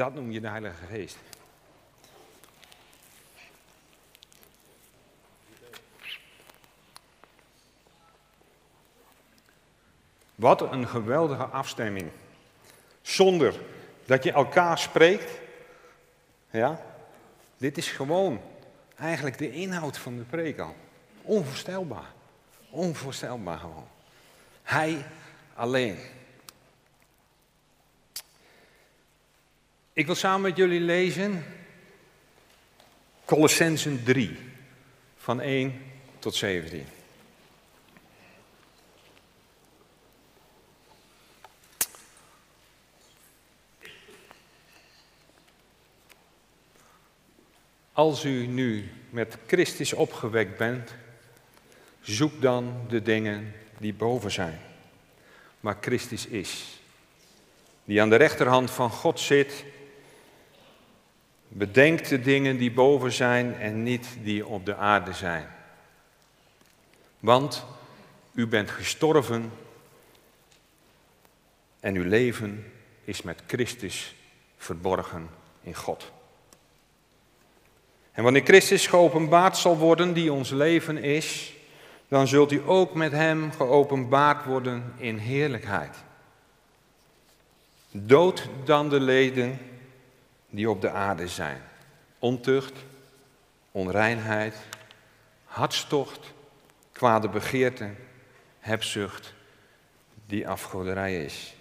Dat noem je de Heilige Geest. Wat een geweldige afstemming. Zonder dat je elkaar spreekt. Ja, dit is gewoon eigenlijk de inhoud van de preek al. Onvoorstelbaar. Onvoorstelbaar gewoon. Hij alleen. Ik wil samen met jullie lezen Colossensen 3, van 1 tot 17. Als u nu met Christus opgewekt bent, zoek dan de dingen die boven zijn, waar Christus is, die aan de rechterhand van God zit. Bedenk de dingen die boven zijn en niet die op de aarde zijn. Want u bent gestorven en uw leven is met Christus verborgen in God. En wanneer Christus geopenbaard zal worden, die ons leven is, dan zult u ook met Hem geopenbaard worden in heerlijkheid. Dood dan de leden die op de aarde zijn. Ontucht, onreinheid, hartstocht, kwade begeerte, hebzucht, die afgoderij is.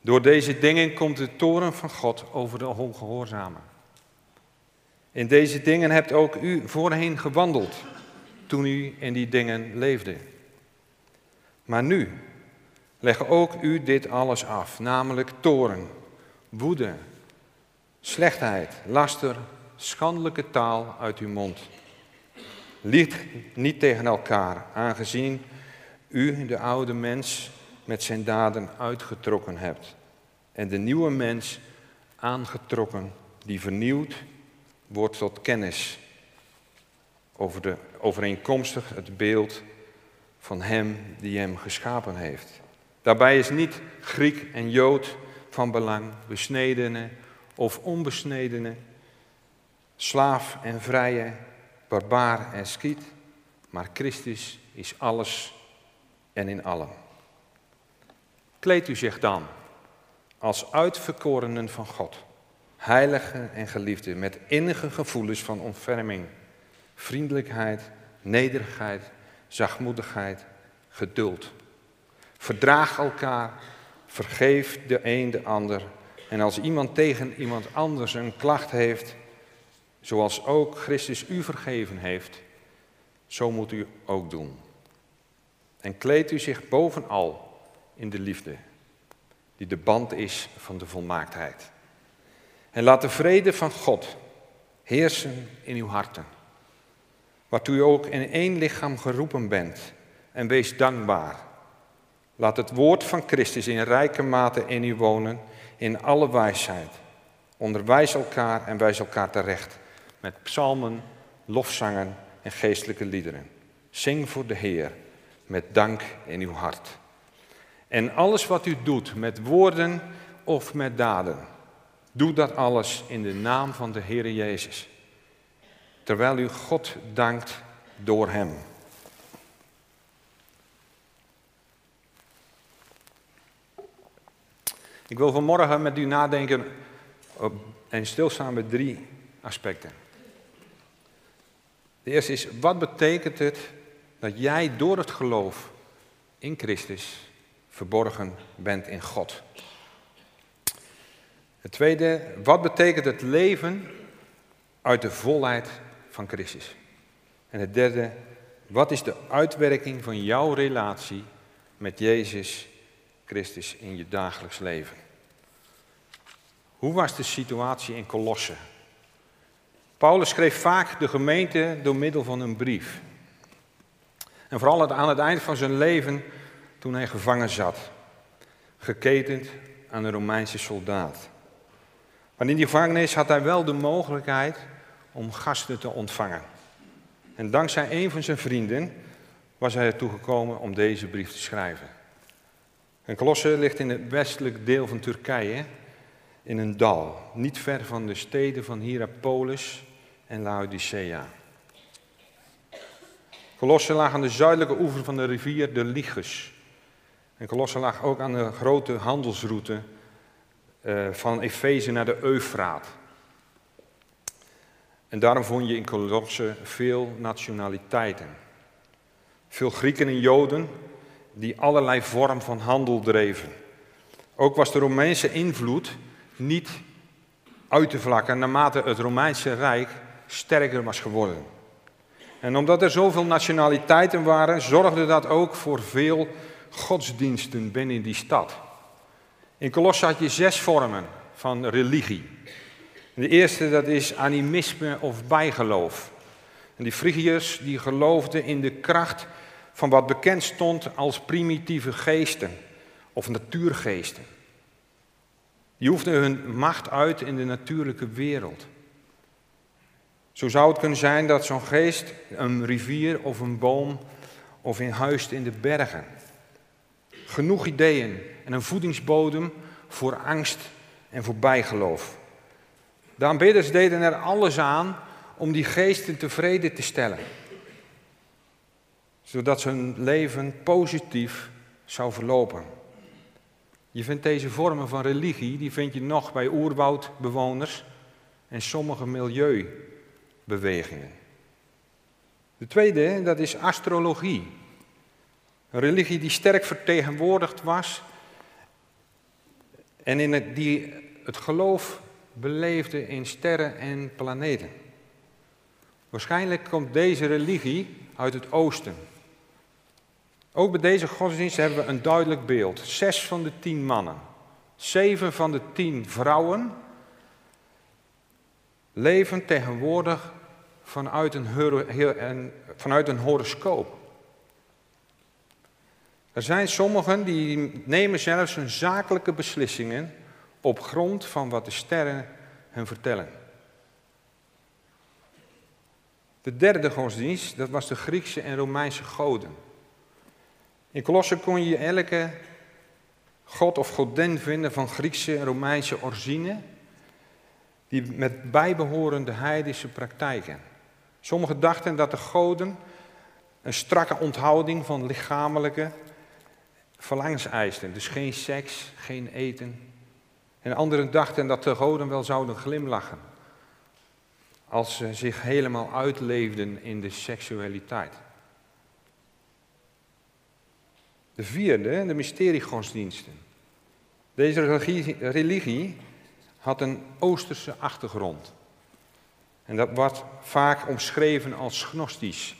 Door deze dingen komt de toren van God over de ongehoorzamen. In deze dingen hebt ook u voorheen gewandeld toen u in die dingen leefde. Maar nu leg ook u dit alles af, namelijk toren, woede, slechtheid, laster, schandelijke taal uit uw mond. Liegt niet tegen elkaar, aangezien u de oude mens met zijn daden uitgetrokken hebt en de nieuwe mens aangetrokken, die vernieuwd wordt tot kennis over de, overeenkomstig het beeld van Hem die Hem geschapen heeft. Daarbij is niet Griek en Jood van belang, besnedene of onbesnedene, slaaf en vrije, barbaar en skiet, maar Christus is alles en in allen. Kleed u zich dan als uitverkorenen van God heilige en geliefde, met innige gevoelens van ontferming, vriendelijkheid, nederigheid, zachtmoedigheid, geduld. Verdraag elkaar, vergeef de een de ander. En als iemand tegen iemand anders een klacht heeft, zoals ook Christus u vergeven heeft, zo moet u ook doen. En kleed u zich bovenal in de liefde, die de band is van de volmaaktheid. En laat de vrede van God heersen in uw harten. Waartoe u ook in één lichaam geroepen bent. En wees dankbaar. Laat het woord van Christus in rijke mate in u wonen, in alle wijsheid. Onderwijs elkaar en wijs elkaar terecht. Met psalmen, lofzangen en geestelijke liederen. Zing voor de Heer met dank in uw hart. En alles wat u doet met woorden of met daden Doe dat alles in de naam van de Heer Jezus. Terwijl u God dankt door Hem. Ik wil vanmorgen met u nadenken en stilstaan bij drie aspecten. De eerste is, wat betekent het dat jij door het geloof in Christus verborgen bent in God? Het tweede, wat betekent het leven uit de volheid van Christus? En het derde, wat is de uitwerking van jouw relatie met Jezus Christus in je dagelijks leven? Hoe was de situatie in Colosse? Paulus schreef vaak de gemeente door middel van een brief. En vooral aan het eind van zijn leven, toen hij gevangen zat, geketend aan een Romeinse soldaat. Maar in die gevangenis had hij wel de mogelijkheid om gasten te ontvangen. En dankzij een van zijn vrienden was hij ertoe gekomen om deze brief te schrijven. En Colosse ligt in het westelijk deel van Turkije. In een dal, niet ver van de steden van Hierapolis en Laodicea. Colosse lag aan de zuidelijke oever van de rivier de Ligus. En Colosse lag ook aan de grote handelsroute uh, van Efeze naar de Eufraat. En daarom vond je in Colosse veel nationaliteiten. Veel Grieken en Joden die allerlei vorm van handel dreven. Ook was de Romeinse invloed niet uit te vlakken naarmate het Romeinse Rijk sterker was geworden. En omdat er zoveel nationaliteiten waren, zorgde dat ook voor veel godsdiensten binnen die stad. In Colosse had je zes vormen van religie. De eerste dat is animisme of bijgeloof. En die Frigiërs die geloofden in de kracht van wat bekend stond als primitieve geesten of natuurgeesten. Die oefenden hun macht uit in de natuurlijke wereld. Zo zou het kunnen zijn dat zo'n geest een rivier of een boom of in huist in de bergen. Genoeg ideeën en een voedingsbodem voor angst en voor bijgeloof. De aanbidders deden er alles aan om die geesten tevreden te stellen. Zodat hun leven positief zou verlopen. Je vindt deze vormen van religie, die vind je nog bij oerwoudbewoners en sommige milieubewegingen. De tweede, dat is astrologie. Een religie die sterk vertegenwoordigd was en in het, die het geloof beleefde in sterren en planeten. Waarschijnlijk komt deze religie uit het oosten. Ook bij deze godsdienst hebben we een duidelijk beeld. Zes van de tien mannen, zeven van de tien vrouwen leven tegenwoordig vanuit een, vanuit een horoscoop. Er zijn sommigen die nemen zelfs hun zakelijke beslissingen op grond van wat de sterren hen vertellen. De derde godsdienst, dat was de Griekse en Romeinse goden. In Colosse kon je elke god of godin vinden van Griekse en Romeinse origine, die met bijbehorende heidische praktijken. Sommigen dachten dat de goden een strakke onthouding van lichamelijke verlangens eisten. Dus geen seks, geen eten. En anderen dachten dat de goden wel zouden glimlachen. Als ze zich helemaal uitleefden in de seksualiteit. De vierde, de mysteriegodsdiensten. Deze religie had een Oosterse achtergrond. En dat wordt vaak omschreven als gnostisch.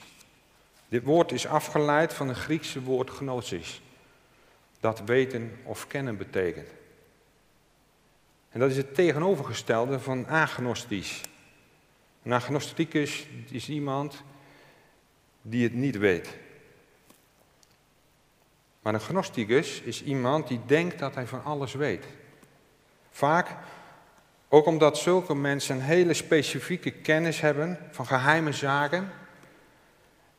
Dit woord is afgeleid van het Griekse woord gnosis, dat weten of kennen betekent. En dat is het tegenovergestelde van agnostisch. Een agnosticus is iemand die het niet weet. Maar een gnosticus is iemand die denkt dat hij van alles weet. Vaak ook omdat zulke mensen een hele specifieke kennis hebben van geheime zaken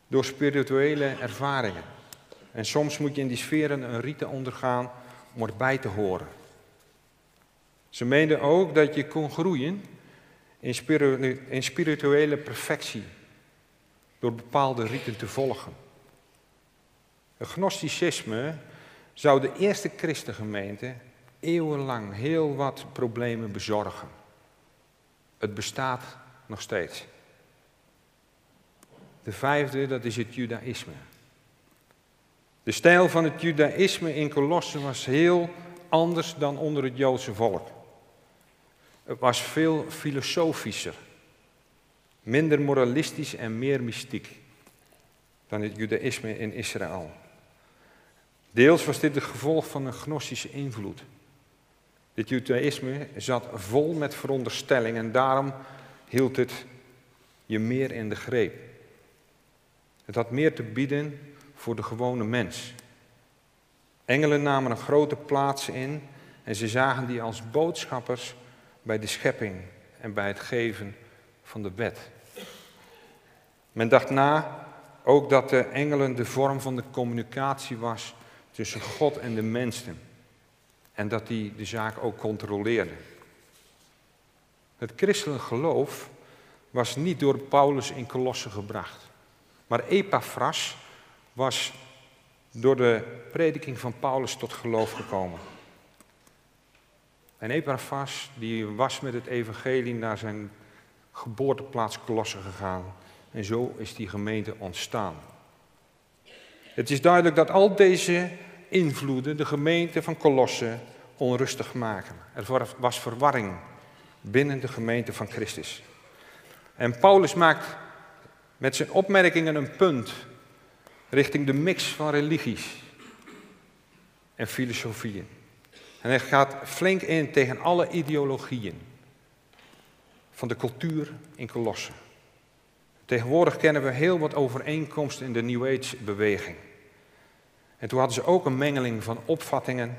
door spirituele ervaringen. En soms moet je in die sferen een rite ondergaan om erbij te horen. Ze meenden ook dat je kon groeien in spirituele perfectie door bepaalde riten te volgen. Het gnosticisme zou de eerste christengemeente eeuwenlang heel wat problemen bezorgen. Het bestaat nog steeds. De vijfde, dat is het judaïsme. De stijl van het judaïsme in Colosse was heel anders dan onder het Joodse volk. Het was veel filosofischer, minder moralistisch en meer mystiek dan het judaïsme in Israël. Deels was dit het gevolg van een gnostische invloed. Dit judaïsme zat vol met veronderstellingen en daarom hield het je meer in de greep. Het had meer te bieden voor de gewone mens. Engelen namen een grote plaats in en ze zagen die als boodschappers bij de schepping en bij het geven van de wet. Men dacht na ook dat de engelen de vorm van de communicatie was tussen God en de mensen. En dat die de zaak ook controleerde. Het christelijk geloof was niet door Paulus in Kolossen gebracht. Maar Epaphras was door de prediking van Paulus tot geloof gekomen. En Epaphras die was met het evangelie naar zijn geboorteplaats Kolossen gegaan. En zo is die gemeente ontstaan. Het is duidelijk dat al deze invloeden de gemeente van Kolossen onrustig maken. Er was verwarring binnen de gemeente van Christus. En Paulus maakt met zijn opmerkingen een punt richting de mix van religies en filosofieën. En hij gaat flink in tegen alle ideologieën van de cultuur in Kolossen. Tegenwoordig kennen we heel wat overeenkomsten in de New Age beweging. En toen hadden ze ook een mengeling van opvattingen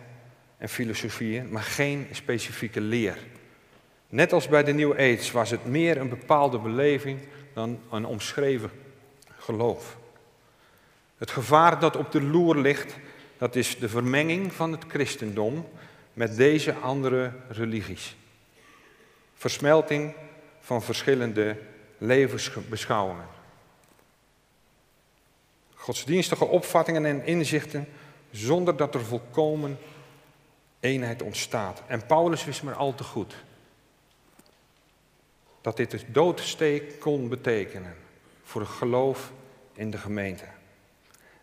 en filosofieën, maar geen specifieke leer. Net als bij de New Age was het meer een bepaalde beleving dan een omschreven geloof. Het gevaar dat op de loer ligt, dat is de vermenging van het christendom met deze andere religies. Versmelting van verschillende levensbeschouwingen. Godsdienstige opvattingen en inzichten zonder dat er volkomen eenheid ontstaat. En Paulus wist maar al te goed dat dit het doodsteek kon betekenen voor het geloof in de gemeente.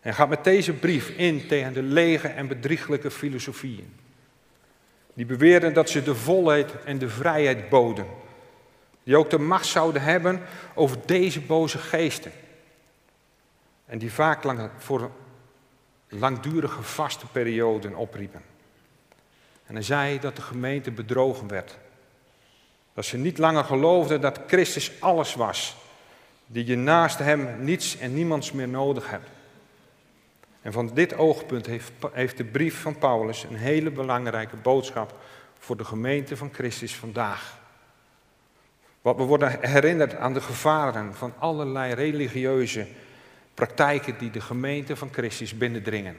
En gaat met deze brief in tegen de lege en bedrieglijke filosofieën. Die beweerden dat ze de volheid en de vrijheid boden. Die ook de macht zouden hebben over deze boze geesten. En die vaak lang, voor langdurige vaste perioden opriepen. En hij zei dat de gemeente bedrogen werd. Dat ze niet langer geloofden dat Christus alles was. Die je naast hem niets en niemands meer nodig hebt. En van dit oogpunt heeft, heeft de brief van Paulus een hele belangrijke boodschap voor de gemeente van Christus vandaag. Wat we worden herinnerd aan de gevaren van allerlei religieuze praktijken die de gemeente van Christus binnendringen.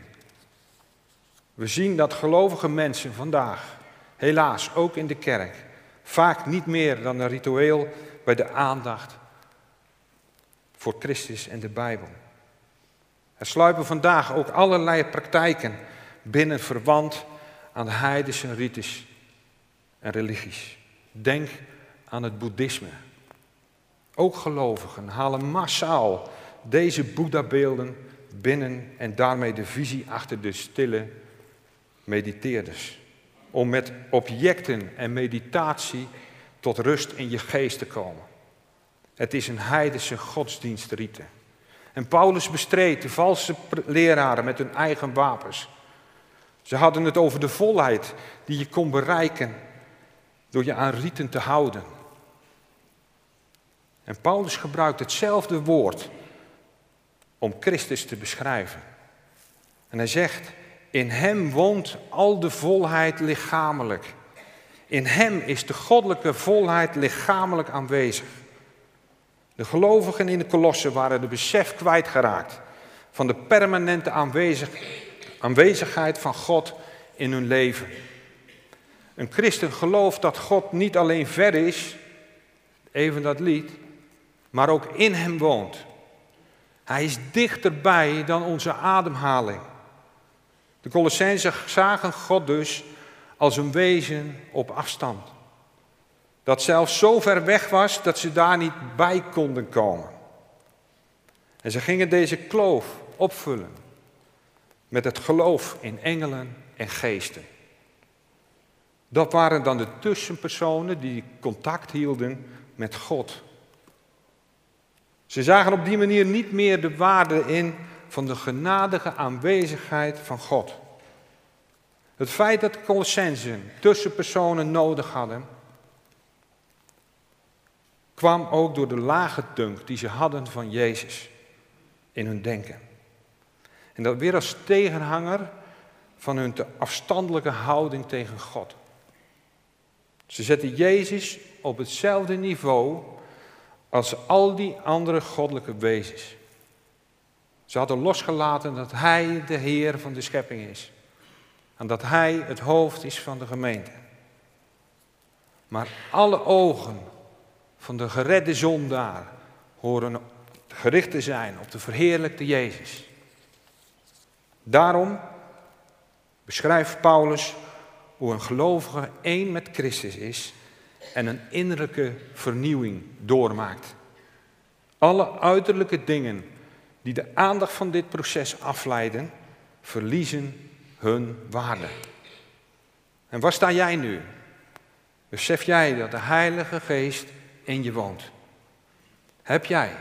We zien dat gelovige mensen vandaag, helaas ook in de kerk, vaak niet meer dan een ritueel bij de aandacht voor Christus en de Bijbel. Er sluipen vandaag ook allerlei praktijken binnen verwant aan de heidense rites en religies. Denk aan het boeddhisme. Ook gelovigen halen massaal deze Boeddha-beelden binnen en daarmee de visie achter de stille mediteerders. Om met objecten en meditatie tot rust in je geest te komen. Het is een heidense godsdienstrite. En Paulus bestreed de valse leraren met hun eigen wapens. Ze hadden het over de volheid die je kon bereiken door je aan rieten te houden. En Paulus gebruikt hetzelfde woord om Christus te beschrijven. En hij zegt, in hem woont al de volheid lichamelijk. In hem is de goddelijke volheid lichamelijk aanwezig. De gelovigen in de kolossen waren de besef kwijtgeraakt van de permanente aanwezig, aanwezigheid van God in hun leven. Een christen gelooft dat God niet alleen ver is, even dat lied, maar ook in hem woont. Hij is dichterbij dan onze ademhaling. De Colossensen zagen God dus als een wezen op afstand. Dat zelfs zo ver weg was dat ze daar niet bij konden komen. En ze gingen deze kloof opvullen met het geloof in engelen en geesten. Dat waren dan de tussenpersonen die contact hielden met God. Ze zagen op die manier niet meer de waarde in van de genadige aanwezigheid van God. Het feit dat de Colossensen tussenpersonen nodig hadden, kwam ook door de lage dunk die ze hadden van Jezus in hun denken. En dat weer als tegenhanger van hun te afstandelijke houding tegen God. Ze zetten Jezus op hetzelfde niveau als al die andere goddelijke wezens. Ze hadden losgelaten dat Hij de Heer van de schepping is. En dat Hij het hoofd is van de gemeente. Maar alle ogen van de geredde zondaar horen gericht te zijn op de verheerlijkte Jezus. Daarom beschrijft Paulus hoe een gelovige één met Christus is en een innerlijke vernieuwing doormaakt. Alle uiterlijke dingen die de aandacht van dit proces afleiden, verliezen hun waarde. En waar sta jij nu? Besef jij dat de Heilige Geest in je woont? Heb jij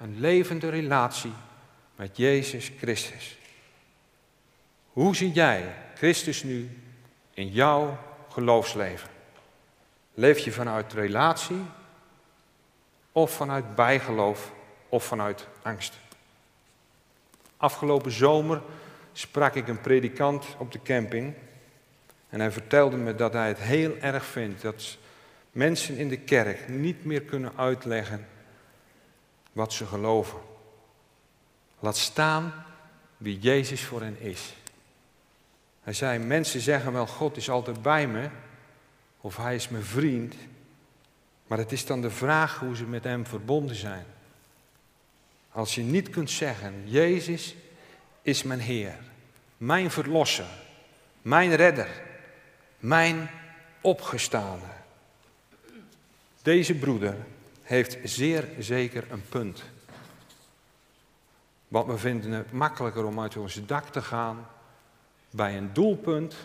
een levende relatie met Jezus Christus? Hoe zie jij Christus nu in jouw geloofsleven? Leef je vanuit relatie of vanuit bijgeloof of vanuit angst? Afgelopen zomer sprak ik een predikant op de camping en hij vertelde me dat hij het heel erg vindt dat mensen in de kerk niet meer kunnen uitleggen wat ze geloven. Laat staan wie Jezus voor hen is. Hij zei, mensen zeggen wel, God is altijd bij me, of hij is mijn vriend, maar het is dan de vraag hoe ze met hem verbonden zijn. Als je niet kunt zeggen, Jezus is mijn Heer, mijn Verlosser, mijn Redder, mijn Opgestane. Deze broeder heeft zeer zeker een punt. Want we vinden het makkelijker om uit ons dak te gaan bij een doelpunt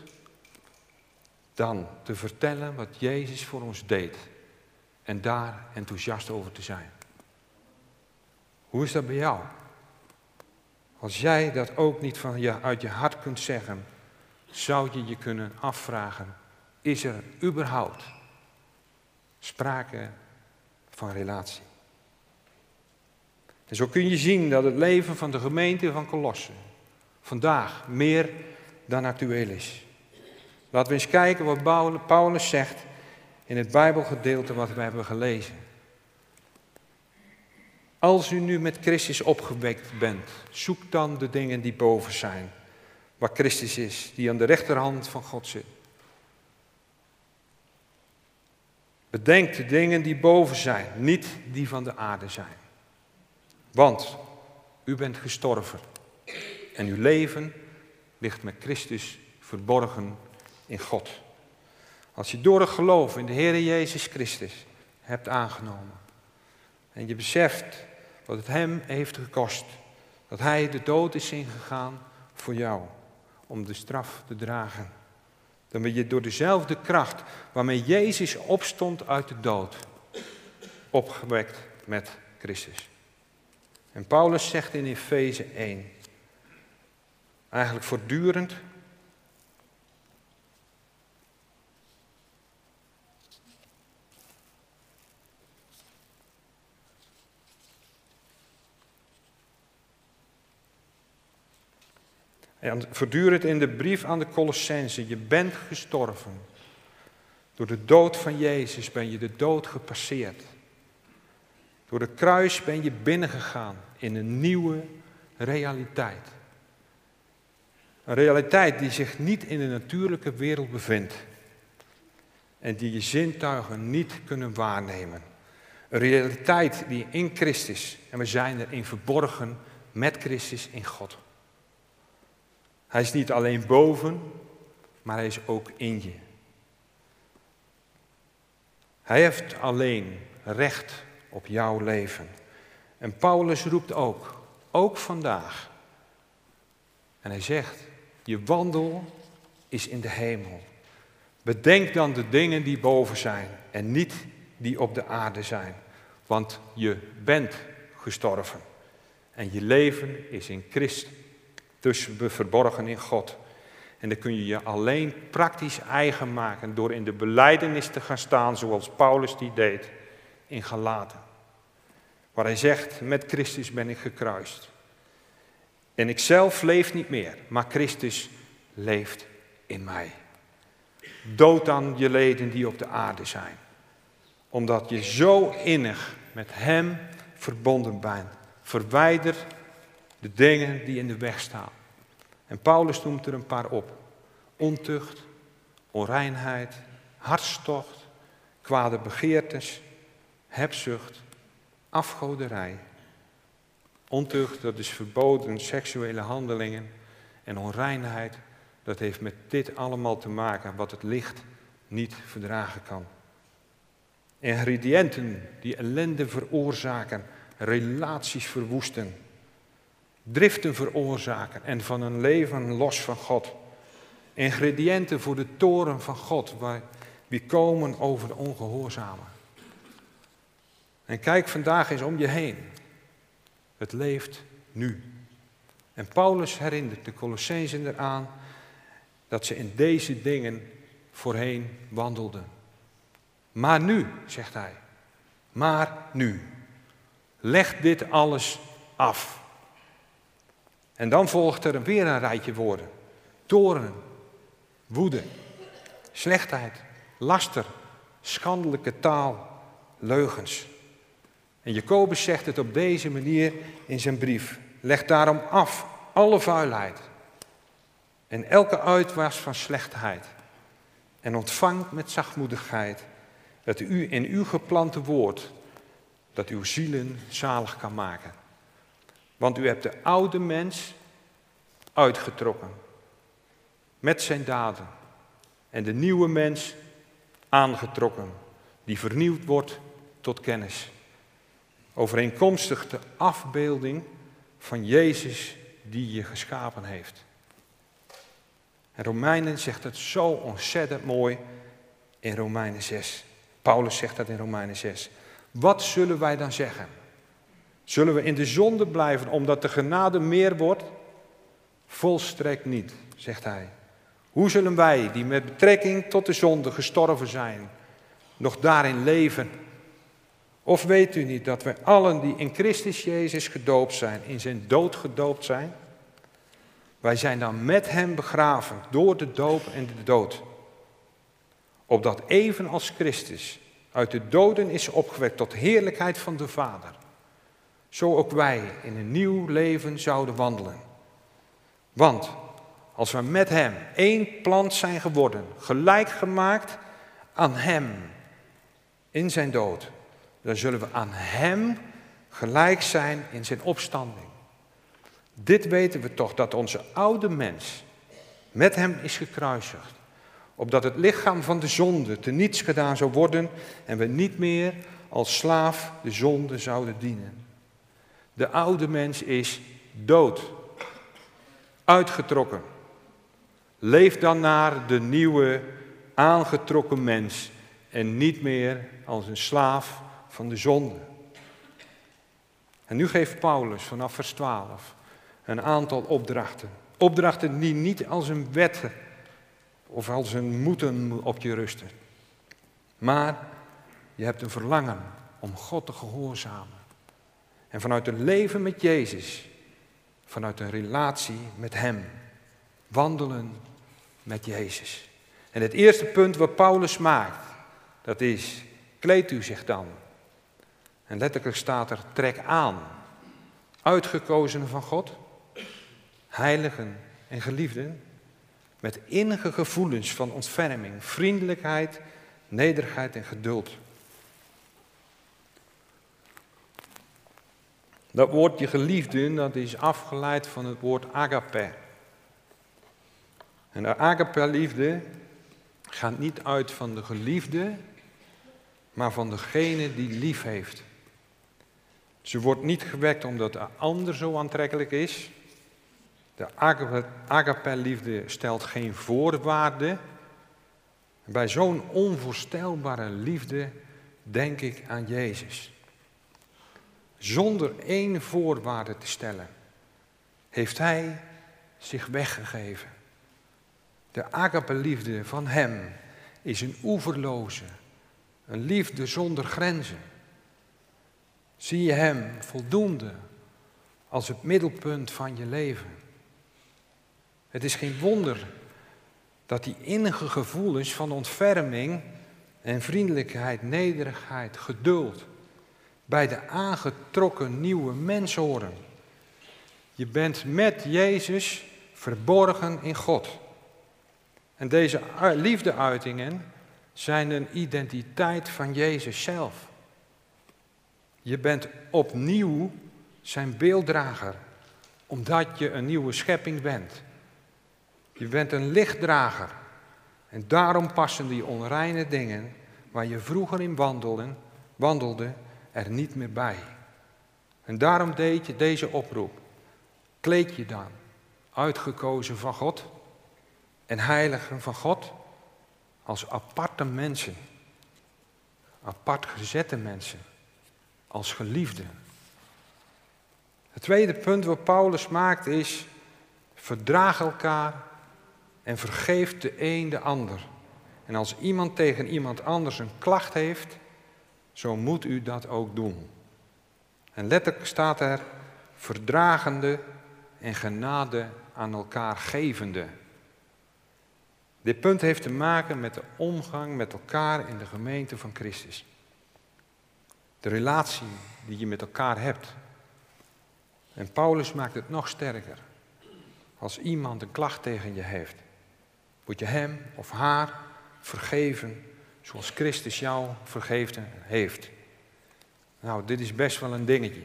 dan te vertellen wat Jezus voor ons deed en daar enthousiast over te zijn. Hoe is dat bij jou? Als jij dat ook niet van je, uit je hart kunt zeggen, zou je je kunnen afvragen, is er überhaupt sprake van relatie? En zo kun je zien dat het leven van de gemeente van Colosse vandaag meer dan actueel is. Laten we eens kijken wat Paulus zegt in het Bijbelgedeelte wat we hebben gelezen. Als u nu met Christus opgewekt bent, zoek dan de dingen die boven zijn, waar Christus is, die aan de rechterhand van God zit. Bedenk de dingen die boven zijn, niet die van de aarde zijn. Want u bent gestorven en uw leven ligt met Christus verborgen in God. Als je door het geloof in de Heer Jezus Christus hebt aangenomen en je beseft wat het Hem heeft gekost, dat Hij de dood is ingegaan voor jou om de straf te dragen, dan ben je door dezelfde kracht waarmee Jezus opstond uit de dood, opgewekt met Christus. En Paulus zegt in Efeze 1, eigenlijk voortdurend En voortdurend in de brief aan de Colossense, je bent gestorven. Door de dood van Jezus ben je de dood gepasseerd. Door de kruis ben je binnengegaan in een nieuwe realiteit. Een realiteit die zich niet in de natuurlijke wereld bevindt. En die je zintuigen niet kunnen waarnemen. Een realiteit die in Christus, en we zijn erin verborgen met Christus in God. Hij is niet alleen boven, maar hij is ook in je. Hij heeft alleen recht op jouw leven. En Paulus roept ook, ook vandaag. En hij zegt, je wandel is in de hemel. Bedenk dan de dingen die boven zijn en niet die op de aarde zijn. Want je bent gestorven en je leven is in Christus dus verborgen in God. En dan kun je je alleen praktisch eigen maken door in de beleidenis te gaan staan zoals Paulus die deed in Galaten. Waar hij zegt, met Christus ben ik gekruist. En ik zelf leef niet meer, maar Christus leeft in mij. Dood dan je leden die op de aarde zijn. Omdat je zo innig met Hem verbonden bent. Verwijder de dingen die in de weg staan. En Paulus noemt er een paar op. Ontucht, onreinheid, hartstocht, kwade begeertes, hebzucht, afgoderij. Ontucht, dat is verboden, seksuele handelingen en onreinheid, dat heeft met dit allemaal te maken wat het licht niet verdragen kan. Ingrediënten die ellende veroorzaken, relaties verwoesten, driften veroorzaken en van een leven los van God. Ingrediënten voor de toren van God, waar komen over de ongehoorzamen. En kijk vandaag eens om je heen. Het leeft nu. En Paulus herinnert de Colossensen eraan dat ze in deze dingen voorheen wandelden. Maar nu, zegt hij, maar nu. Leg dit alles af. En dan volgt er weer een rijtje woorden. Toren, woede, slechtheid, laster, schandelijke taal, leugens. En Jacobus zegt het op deze manier in zijn brief. Leg daarom af alle vuilheid en elke uitwas van slechtheid. En ontvang met zachtmoedigheid het u in uw geplante woord, dat uw zielen zalig kan maken. Want u hebt de oude mens uitgetrokken met zijn daden en de nieuwe mens aangetrokken, die vernieuwd wordt tot kennis. Overeenkomstig de afbeelding van Jezus die je geschapen heeft. En Romeinen zegt het zo ontzettend mooi in Romeinen 6. Paulus zegt dat in Romeinen 6. Wat zullen wij dan zeggen? Zullen we in de zonde blijven omdat de genade meer wordt? Volstrekt niet, zegt hij. Hoe zullen wij, die met betrekking tot de zonde gestorven zijn, nog daarin leven? Of weet u niet dat wij allen die in Christus Jezus gedoopt zijn, in zijn dood gedoopt zijn? Wij zijn dan met hem begraven door de doop en de dood. Opdat evenals Christus uit de doden is opgewekt tot heerlijkheid van de Vader, zo ook wij in een nieuw leven zouden wandelen. Want als we met Hem één plant zijn geworden, gelijk gemaakt aan Hem in zijn dood, dan zullen we aan Hem gelijk zijn in zijn opstanding. Dit weten we toch, dat onze oude mens met Hem is gekruisigd, opdat het lichaam van de zonde te niets gedaan zou worden en we niet meer als slaaf de zonde zouden dienen. De oude mens is dood, uitgetrokken. Leef dan naar de nieuwe, aangetrokken mens en niet meer als een slaaf van de zonde. En nu geeft Paulus vanaf vers 12 een aantal opdrachten. Opdrachten die niet als een wet of als een moeten op je rusten. Maar je hebt een verlangen om God te gehoorzamen. En vanuit een leven met Jezus, vanuit een relatie met Hem, wandelen met Jezus. En het eerste punt wat Paulus maakt, dat is, kleed u zich dan. En letterlijk staat er, trek aan. Uitgekozenen van God, heiligen en geliefden, met innige gevoelens van ontferming, vriendelijkheid, nederigheid en geduld. Dat woordje geliefden, dat is afgeleid van het woord agape. En de agape-liefde gaat niet uit van de geliefde, maar van degene die lief heeft. Ze wordt niet gewekt omdat de ander zo aantrekkelijk is. De agape-liefde stelt geen voorwaarden. Bij zo'n onvoorstelbare liefde denk ik aan Jezus. Zonder één voorwaarde te stellen, heeft Hij zich weggegeven. De agape-liefde van Hem is een oeverloze, een liefde zonder grenzen. Zie je Hem voldoende als het middelpunt van je leven. Het is geen wonder dat die innige gevoelens van ontferming en vriendelijkheid, nederigheid, geduld bij de aangetrokken nieuwe mens. Je bent met Jezus verborgen in God. En deze liefdeuitingen zijn een identiteit van Jezus zelf. Je bent opnieuw zijn beelddrager, omdat je een nieuwe schepping bent. Je bent een lichtdrager. En daarom passen die onreine dingen waar je vroeger in wandelde, wandelde er niet meer bij. En daarom deed je deze oproep. Kleed je dan, uitgekozen van God en heiligen van God, als aparte mensen, apart gezette mensen, als geliefden. Het tweede punt wat Paulus maakt is, verdraag elkaar en vergeef de een de ander. En als iemand tegen iemand anders een klacht heeft, zo moet u dat ook doen. En letterlijk staat er verdragende en genade aan elkaar gevende. Dit punt heeft te maken met de omgang met elkaar in de gemeente van Christus. De relatie die je met elkaar hebt. En Paulus maakt het nog sterker. Als iemand een klacht tegen je heeft, moet je hem of haar vergeven zoals Christus jou vergeven heeft. Nou, dit is best wel een dingetje.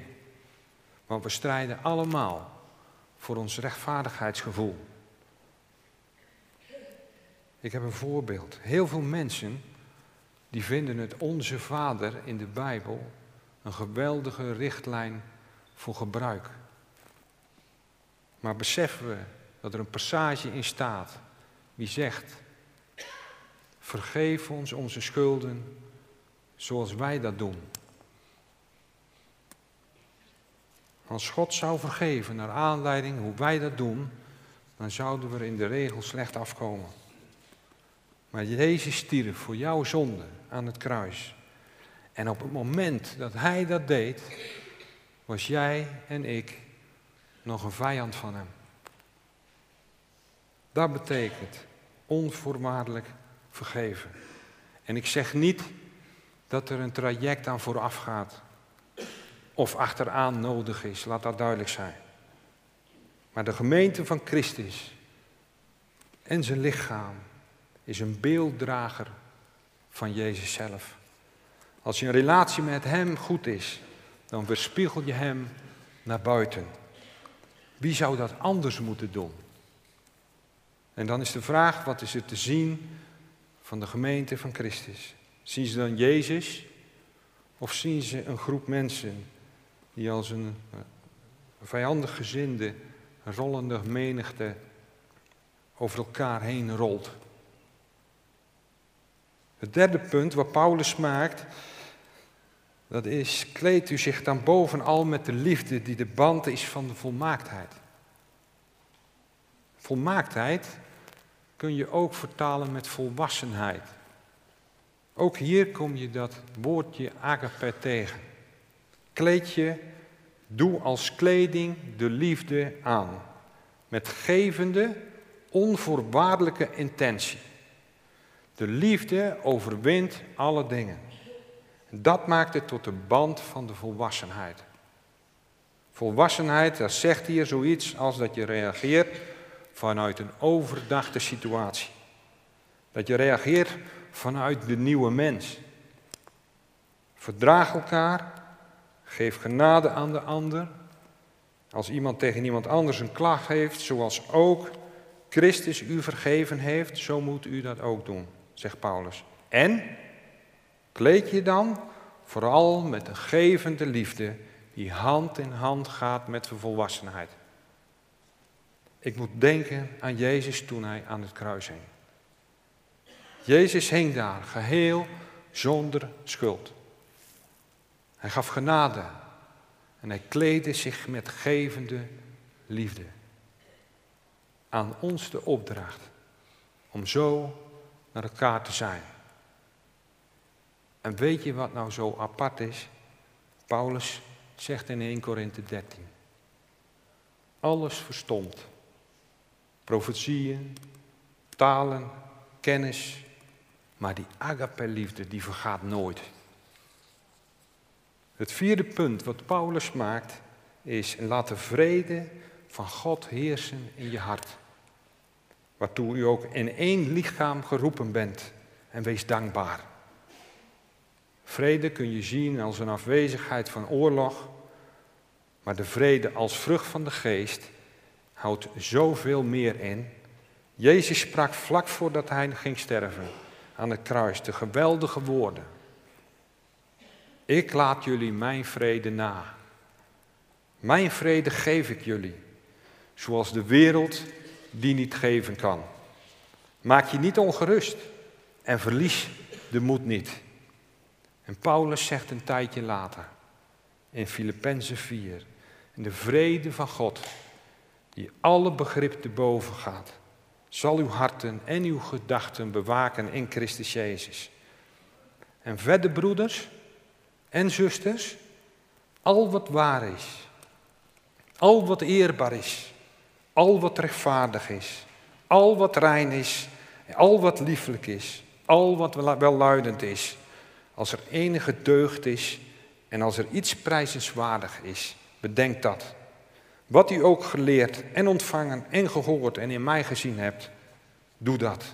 Want we strijden allemaal voor ons rechtvaardigheidsgevoel. Ik heb een voorbeeld. Heel veel mensen die vinden het onze Vader in de Bijbel een geweldige richtlijn voor gebruik. Maar beseffen we dat er een passage in staat die zegt: Vergeef ons onze schulden zoals wij dat doen. Als God zou vergeven naar aanleiding hoe wij dat doen, dan zouden we in de regel slecht afkomen. Maar Jezus stierf voor jouw zonde aan het kruis. En op het moment dat Hij dat deed, was jij en ik nog een vijand van Hem. Dat betekent onvoorwaardelijk vergeven. En ik zeg niet dat er een traject aan vooraf gaat of achteraan nodig is, laat dat duidelijk zijn. Maar de gemeente van Christus en zijn lichaam is een beelddrager van Jezus zelf. Als je een relatie met Hem goed is, dan weerspiegel je Hem naar buiten. Wie zou dat anders moeten doen? En dan is de vraag, wat is er te zien van de gemeente van Christus? Zien ze dan Jezus of zien ze een groep mensen die als een vijandig gezinde, rollende menigte over elkaar heen rolt? Het derde punt wat Paulus maakt, dat is, kleedt u zich dan bovenal met de liefde die de band is van de volmaaktheid. Volmaaktheid kun je ook vertalen met volwassenheid. Ook hier kom je dat woordje agape tegen. Kleed je, doe als kleding de liefde aan. Met gevende, onvoorwaardelijke intentie. De liefde overwint alle dingen. Dat maakt het tot de band van de volwassenheid. Volwassenheid, dat zegt hier zoiets als dat je reageert vanuit een overdachte situatie. Dat je reageert vanuit de nieuwe mens. Verdraag elkaar, geef genade aan de ander. Als iemand tegen iemand anders een klacht heeft, zoals ook Christus u vergeven heeft, zo moet u dat ook doen, zegt Paulus. En kleed je dan vooral met de gevende liefde die hand in hand gaat met de volwassenheid. Ik moet denken aan Jezus toen hij aan het kruis hing. Jezus hing daar geheel zonder schuld. Hij gaf genade en hij kleedde zich met gevende liefde. Aan ons de opdracht om zo naar elkaar te zijn. En weet je wat nou zo apart is? Paulus zegt in 1 Korinthe 13. Alles verstond profetieën, talen, kennis. Maar die agape-liefde, die vergaat nooit. Het vierde punt wat Paulus maakt is, laat de vrede van God heersen in je hart. Waartoe u ook in één lichaam geroepen bent en wees dankbaar. Vrede kun je zien als een afwezigheid van oorlog, maar de vrede als vrucht van de geest houdt zoveel meer in. Jezus sprak vlak voordat hij ging sterven aan het kruis de geweldige woorden. Ik laat jullie mijn vrede na. Mijn vrede geef ik jullie, zoals de wereld die niet geven kan. Maak je niet ongerust en verlies de moed niet. En Paulus zegt een tijdje later in Filippenzen 4, in de vrede van God, die alle begrip te boven gaat, zal uw harten en uw gedachten bewaken in Christus Jezus. En verder, broeders en zusters, al wat waar is, al wat eerbaar is, al wat rechtvaardig is, al wat rein is, al wat lieflijk is, al wat welluidend is, als er enige deugd is en als er iets prijzenswaardig is, bedenk dat. Wat u ook geleerd en ontvangen en gehoord en in mij gezien hebt, doe dat.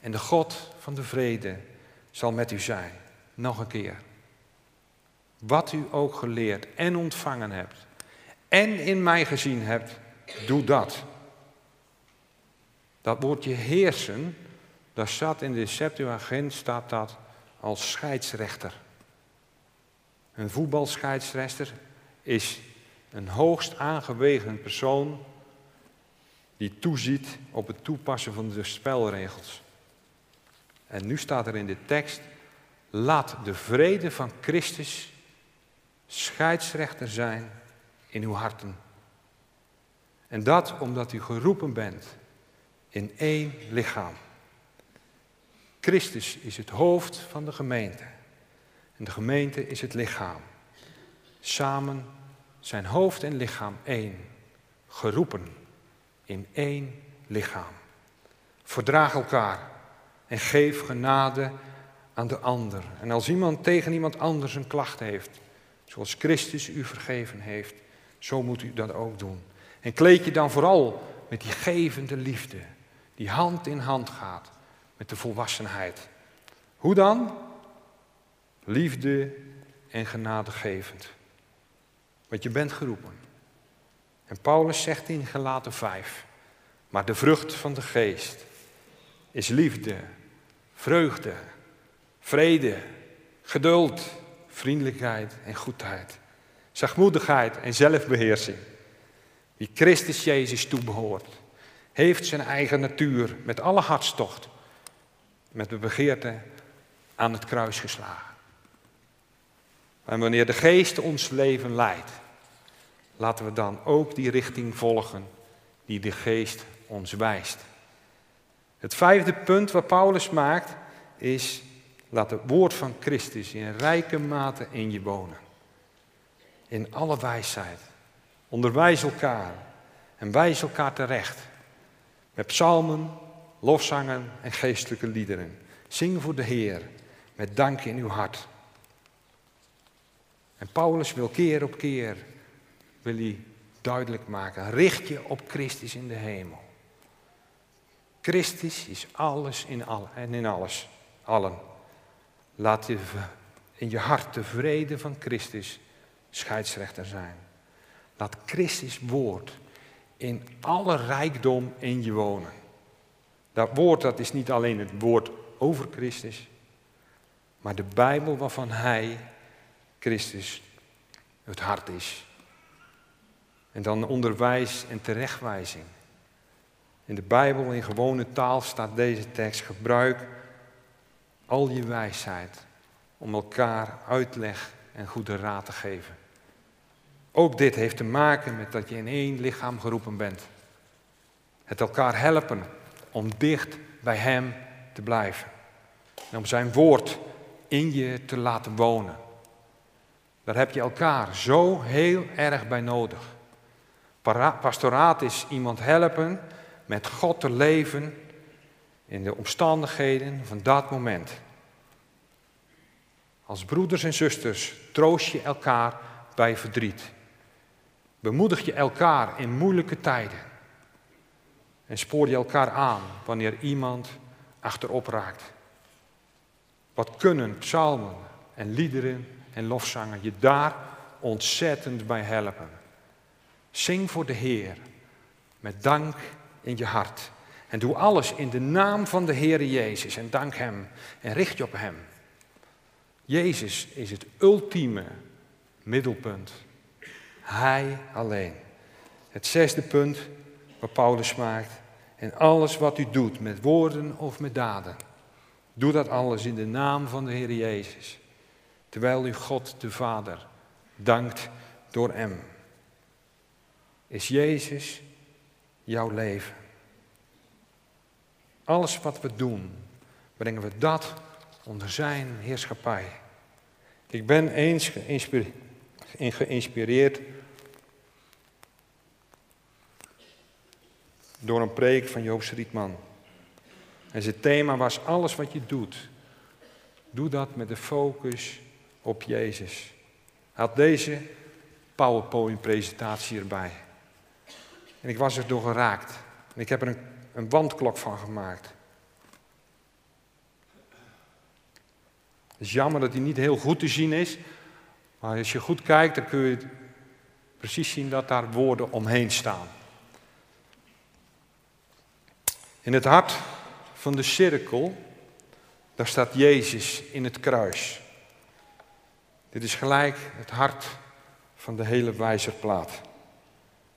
En de God van de vrede zal met u zijn. Nog een keer. Wat u ook geleerd en ontvangen hebt en in mij gezien hebt, doe dat. Dat woordje heersen, daar staat in de Septuagint staat dat als scheidsrechter. Een voetbalscheidsrechter is een hoogst aangewezen persoon die toeziet op het toepassen van de spelregels. En nu staat er in de tekst, laat de vrede van Christus scheidsrechter zijn in uw harten. En dat omdat u geroepen bent in één lichaam. Christus is het hoofd van de gemeente. En de gemeente is het lichaam. Samen zijn hoofd en lichaam één. Geroepen in één lichaam. Verdraag elkaar en geef genade aan de ander. En als iemand tegen iemand anders een klacht heeft, zoals Christus u vergeven heeft, zo moet u dat ook doen. En kleed je dan vooral met die gevende liefde, die hand in hand gaat met de volwassenheid. Hoe dan? Liefde en genadegevend. Want je bent geroepen. En Paulus zegt in Gelaten 5, maar de vrucht van de geest is liefde, vreugde, vrede, geduld, vriendelijkheid en goedheid, zachtmoedigheid en zelfbeheersing. Wie Christus Jezus toebehoort, heeft zijn eigen natuur met alle hartstocht, met de begeerte aan het kruis geslagen. En wanneer de geest ons leven leidt, laten we dan ook die richting volgen die de geest ons wijst. Het vijfde punt wat Paulus maakt is, laat het woord van Christus in rijke mate in je wonen. In alle wijsheid. Onderwijs elkaar en wijs elkaar terecht. Met psalmen, lofzangen en geestelijke liederen. Zing voor de Heer met dank in uw hart. En Paulus wil keer op keer wil hij duidelijk maken. Richt je op Christus in de hemel. Christus is alles in al, en in alles. Allen. Laat je in je hart de vrede van Christus scheidsrechter zijn. Laat Christus woord in alle rijkdom in je wonen. Dat woord dat is niet alleen het woord over Christus, maar de Bijbel waarvan Hij, Christus, het hart is. En dan onderwijs en terechtwijzing. In de Bijbel in gewone taal staat deze tekst: gebruik al je wijsheid om elkaar uitleg en goede raad te geven. Ook dit heeft te maken met dat je in één lichaam geroepen bent. Het elkaar helpen om dicht bij Hem te blijven. En om Zijn woord in je te laten wonen. Daar heb je elkaar zo heel erg bij nodig. Pastoraat is iemand helpen met God te leven in de omstandigheden van dat moment. Als broeders en zusters troost je elkaar bij verdriet. Bemoedig je elkaar in moeilijke tijden. En spoor je elkaar aan wanneer iemand achterop raakt. Wat kunnen psalmen en liederen en lofzangen je daar ontzettend bij helpen. Zing voor de Heer met dank in je hart. En doe alles in de naam van de Heer Jezus en dank Hem en richt je op Hem. Jezus is het ultieme middelpunt. Hij alleen. Het zesde punt wat Paulus maakt. En alles wat u doet, met woorden of met daden, doe dat alles in de naam van de Heer Jezus. Terwijl u God de Vader dankt door Hem. Is Jezus jouw leven? Alles wat we doen, brengen we dat onder Zijn heerschappij. Ik ben eens geïnspireerd door een preek van Joop Rietman. En zijn thema was alles wat je doet. Doe dat met de focus op Jezus. Hij had deze PowerPoint-presentatie erbij. En ik was er door geraakt. En ik heb er een, een wandklok van gemaakt. Het is jammer dat hij niet heel goed te zien is. Maar als je goed kijkt, dan kun je precies zien dat daar woorden omheen staan. In het hart van de cirkel, daar staat Jezus in het kruis. Dit is gelijk het hart van de hele wijzerplaat.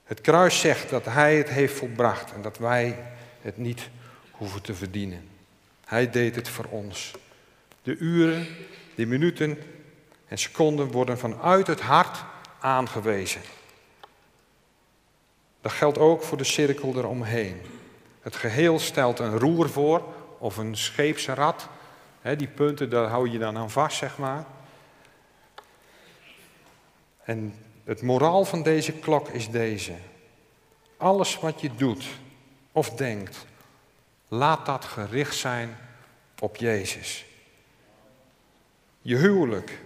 Het kruis zegt dat Hij het heeft volbracht en dat wij het niet hoeven te verdienen. Hij deed het voor ons. De uren, de minuten en seconden worden vanuit het hart aangewezen. Dat geldt ook voor de cirkel eromheen. Het geheel stelt een roer voor of een scheepsrad. die punten, daar hou je dan aan vast, zeg maar. En het moraal van deze klok is deze. Alles wat je doet of denkt, laat dat gericht zijn op Jezus. Je huwelijk,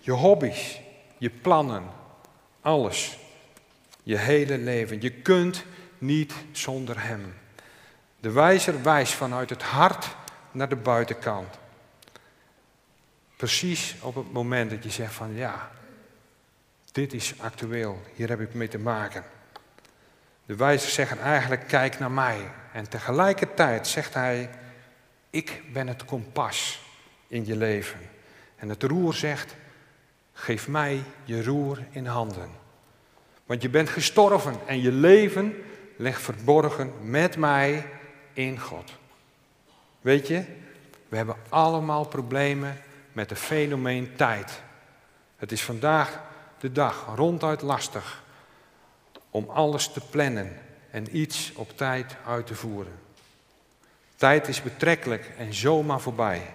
je hobby's, je plannen, alles. Je hele leven. Je kunt niet zonder Hem. De wijzer wijst vanuit het hart naar de buitenkant. Precies op het moment dat je zegt van ja, dit is actueel, hier heb ik mee te maken. De wijzers zeggen eigenlijk kijk naar mij. En tegelijkertijd zegt hij, ik ben het kompas in je leven. En het roer zegt, geef mij je roer in handen. Want je bent gestorven en je leven ligt verborgen met mij in God. Weet je, we hebben allemaal problemen met het fenomeen tijd. Het is vandaag de dag ronduit lastig om alles te plannen en iets op tijd uit te voeren. Tijd is betrekkelijk en zomaar voorbij.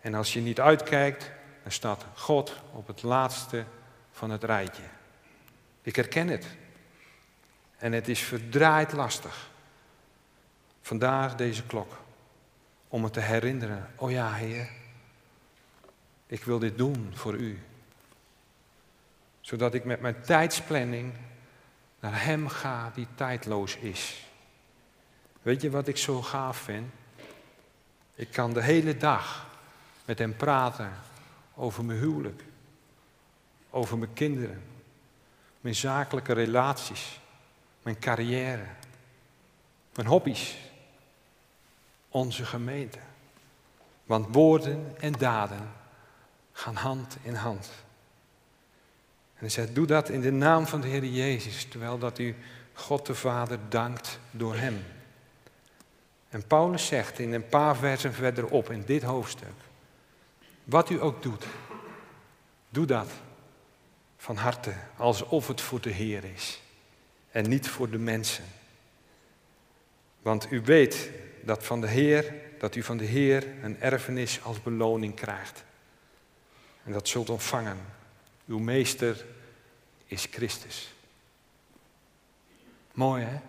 En als je niet uitkijkt, dan staat God op het laatste van het rijtje. Ik herken het. En het is verdraaid lastig. Vandaar deze klok. Om me te herinneren. Oh ja, Heer. Ik wil dit doen voor u. Zodat ik met mijn tijdsplanning naar Hem ga die tijdloos is. Weet je wat ik zo gaaf vind? Ik kan de hele dag met Hem praten over mijn huwelijk, over mijn kinderen, mijn zakelijke relaties, mijn carrière, mijn hobby's, onze gemeente. Want woorden en daden gaan hand in hand. En hij zegt, doe dat in de naam van de Heer Jezus, terwijl dat u God de Vader dankt door hem. En Paulus zegt in een paar versen verderop in dit hoofdstuk, wat u ook doet, doe dat van harte, alsof het voor de Heer is en niet voor de mensen. Want u weet dat, van de Heer, dat u van de Heer een erfenis als beloning krijgt. En dat zult ontvangen. Uw meester is Christus. Mooi hè?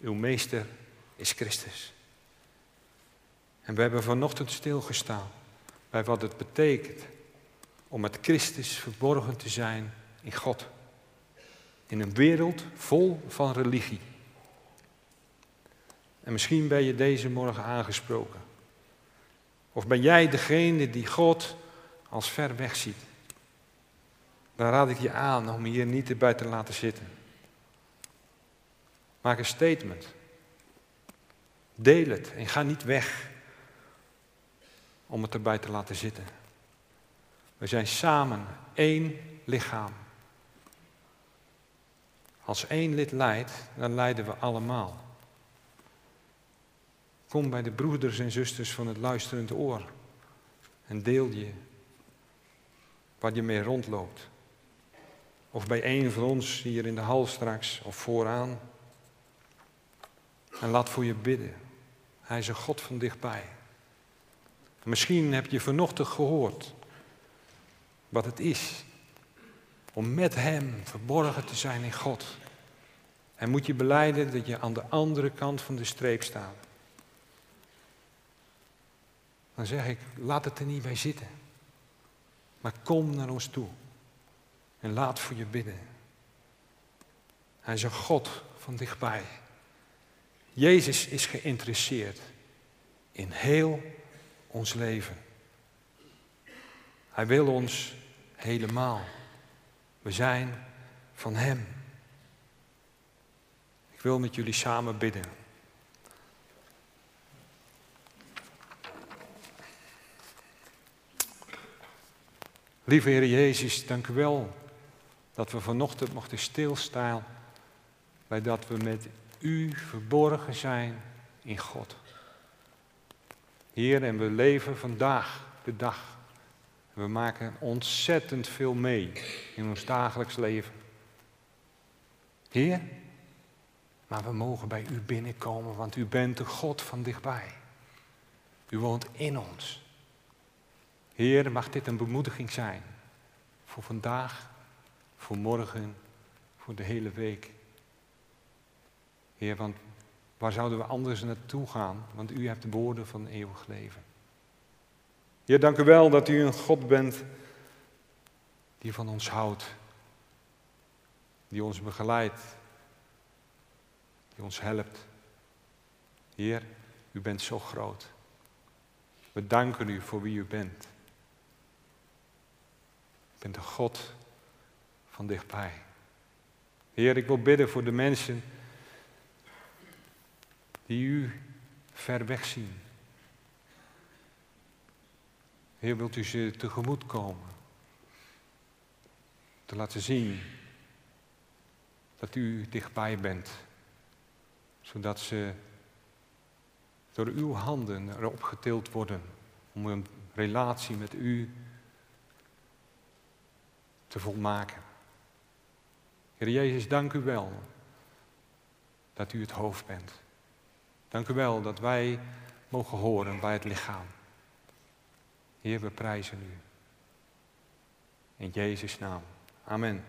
Uw meester is Christus. En we hebben vanochtend stilgestaan bij wat het betekent om met Christus verborgen te zijn in God. In een wereld vol van religie. En misschien ben je deze morgen aangesproken. Of ben jij degene die God als ver weg ziet? Dan raad ik je aan om hier niet erbij te laten zitten. Maak een statement. Deel het en ga niet weg om het erbij te laten zitten. We zijn samen één lichaam. Als één lid leidt, dan leiden we allemaal. Kom bij de broeders en zusters van het luisterend oor en deel je wat je mee rondloopt. Of bij een van ons hier in de hal straks of vooraan. En laat voor je bidden. Hij is een God van dichtbij. Misschien heb je vanochtend gehoord wat het is om met Hem verborgen te zijn in God. En moet je beleiden dat je aan de andere kant van de streep staat. Dan zeg ik, laat het er niet bij zitten. Maar kom naar ons toe. En laat voor je bidden. Hij is een God van dichtbij. Jezus is geïnteresseerd in heel ons leven. Hij wil ons helemaal. We zijn van Hem. Ik wil met jullie samen bidden. Lieve Heer Jezus, dank u wel dat we vanochtend mochten stilstaan bij dat we met u verborgen zijn in God. Heer, en we leven vandaag de dag. We maken ontzettend veel mee in ons dagelijks leven. Heer, maar we mogen bij u binnenkomen, want u bent de God van dichtbij. U woont in ons. Heer, mag dit een bemoediging zijn voor vandaag, voor morgen, voor de hele week. Heer, want waar zouden we anders naartoe gaan? Want u hebt de woorden van eeuwig leven. Heer, dank u wel dat u een God bent die van ons houdt, die ons begeleidt, die ons helpt. Heer, u bent zo groot. We danken u voor wie u bent. Bent een God van dichtbij. Heer, ik wil bidden voor de mensen die u ver weg zien. Heer, wilt u ze tegemoet komen? Te laten zien dat u dichtbij bent, zodat ze door uw handen erop getild worden om een relatie met u te volmaken. Heer Jezus, dank u wel dat u het hoofd bent. Dank u wel dat wij mogen horen bij het lichaam. Heer, we prijzen u. In Jezus' naam. Amen.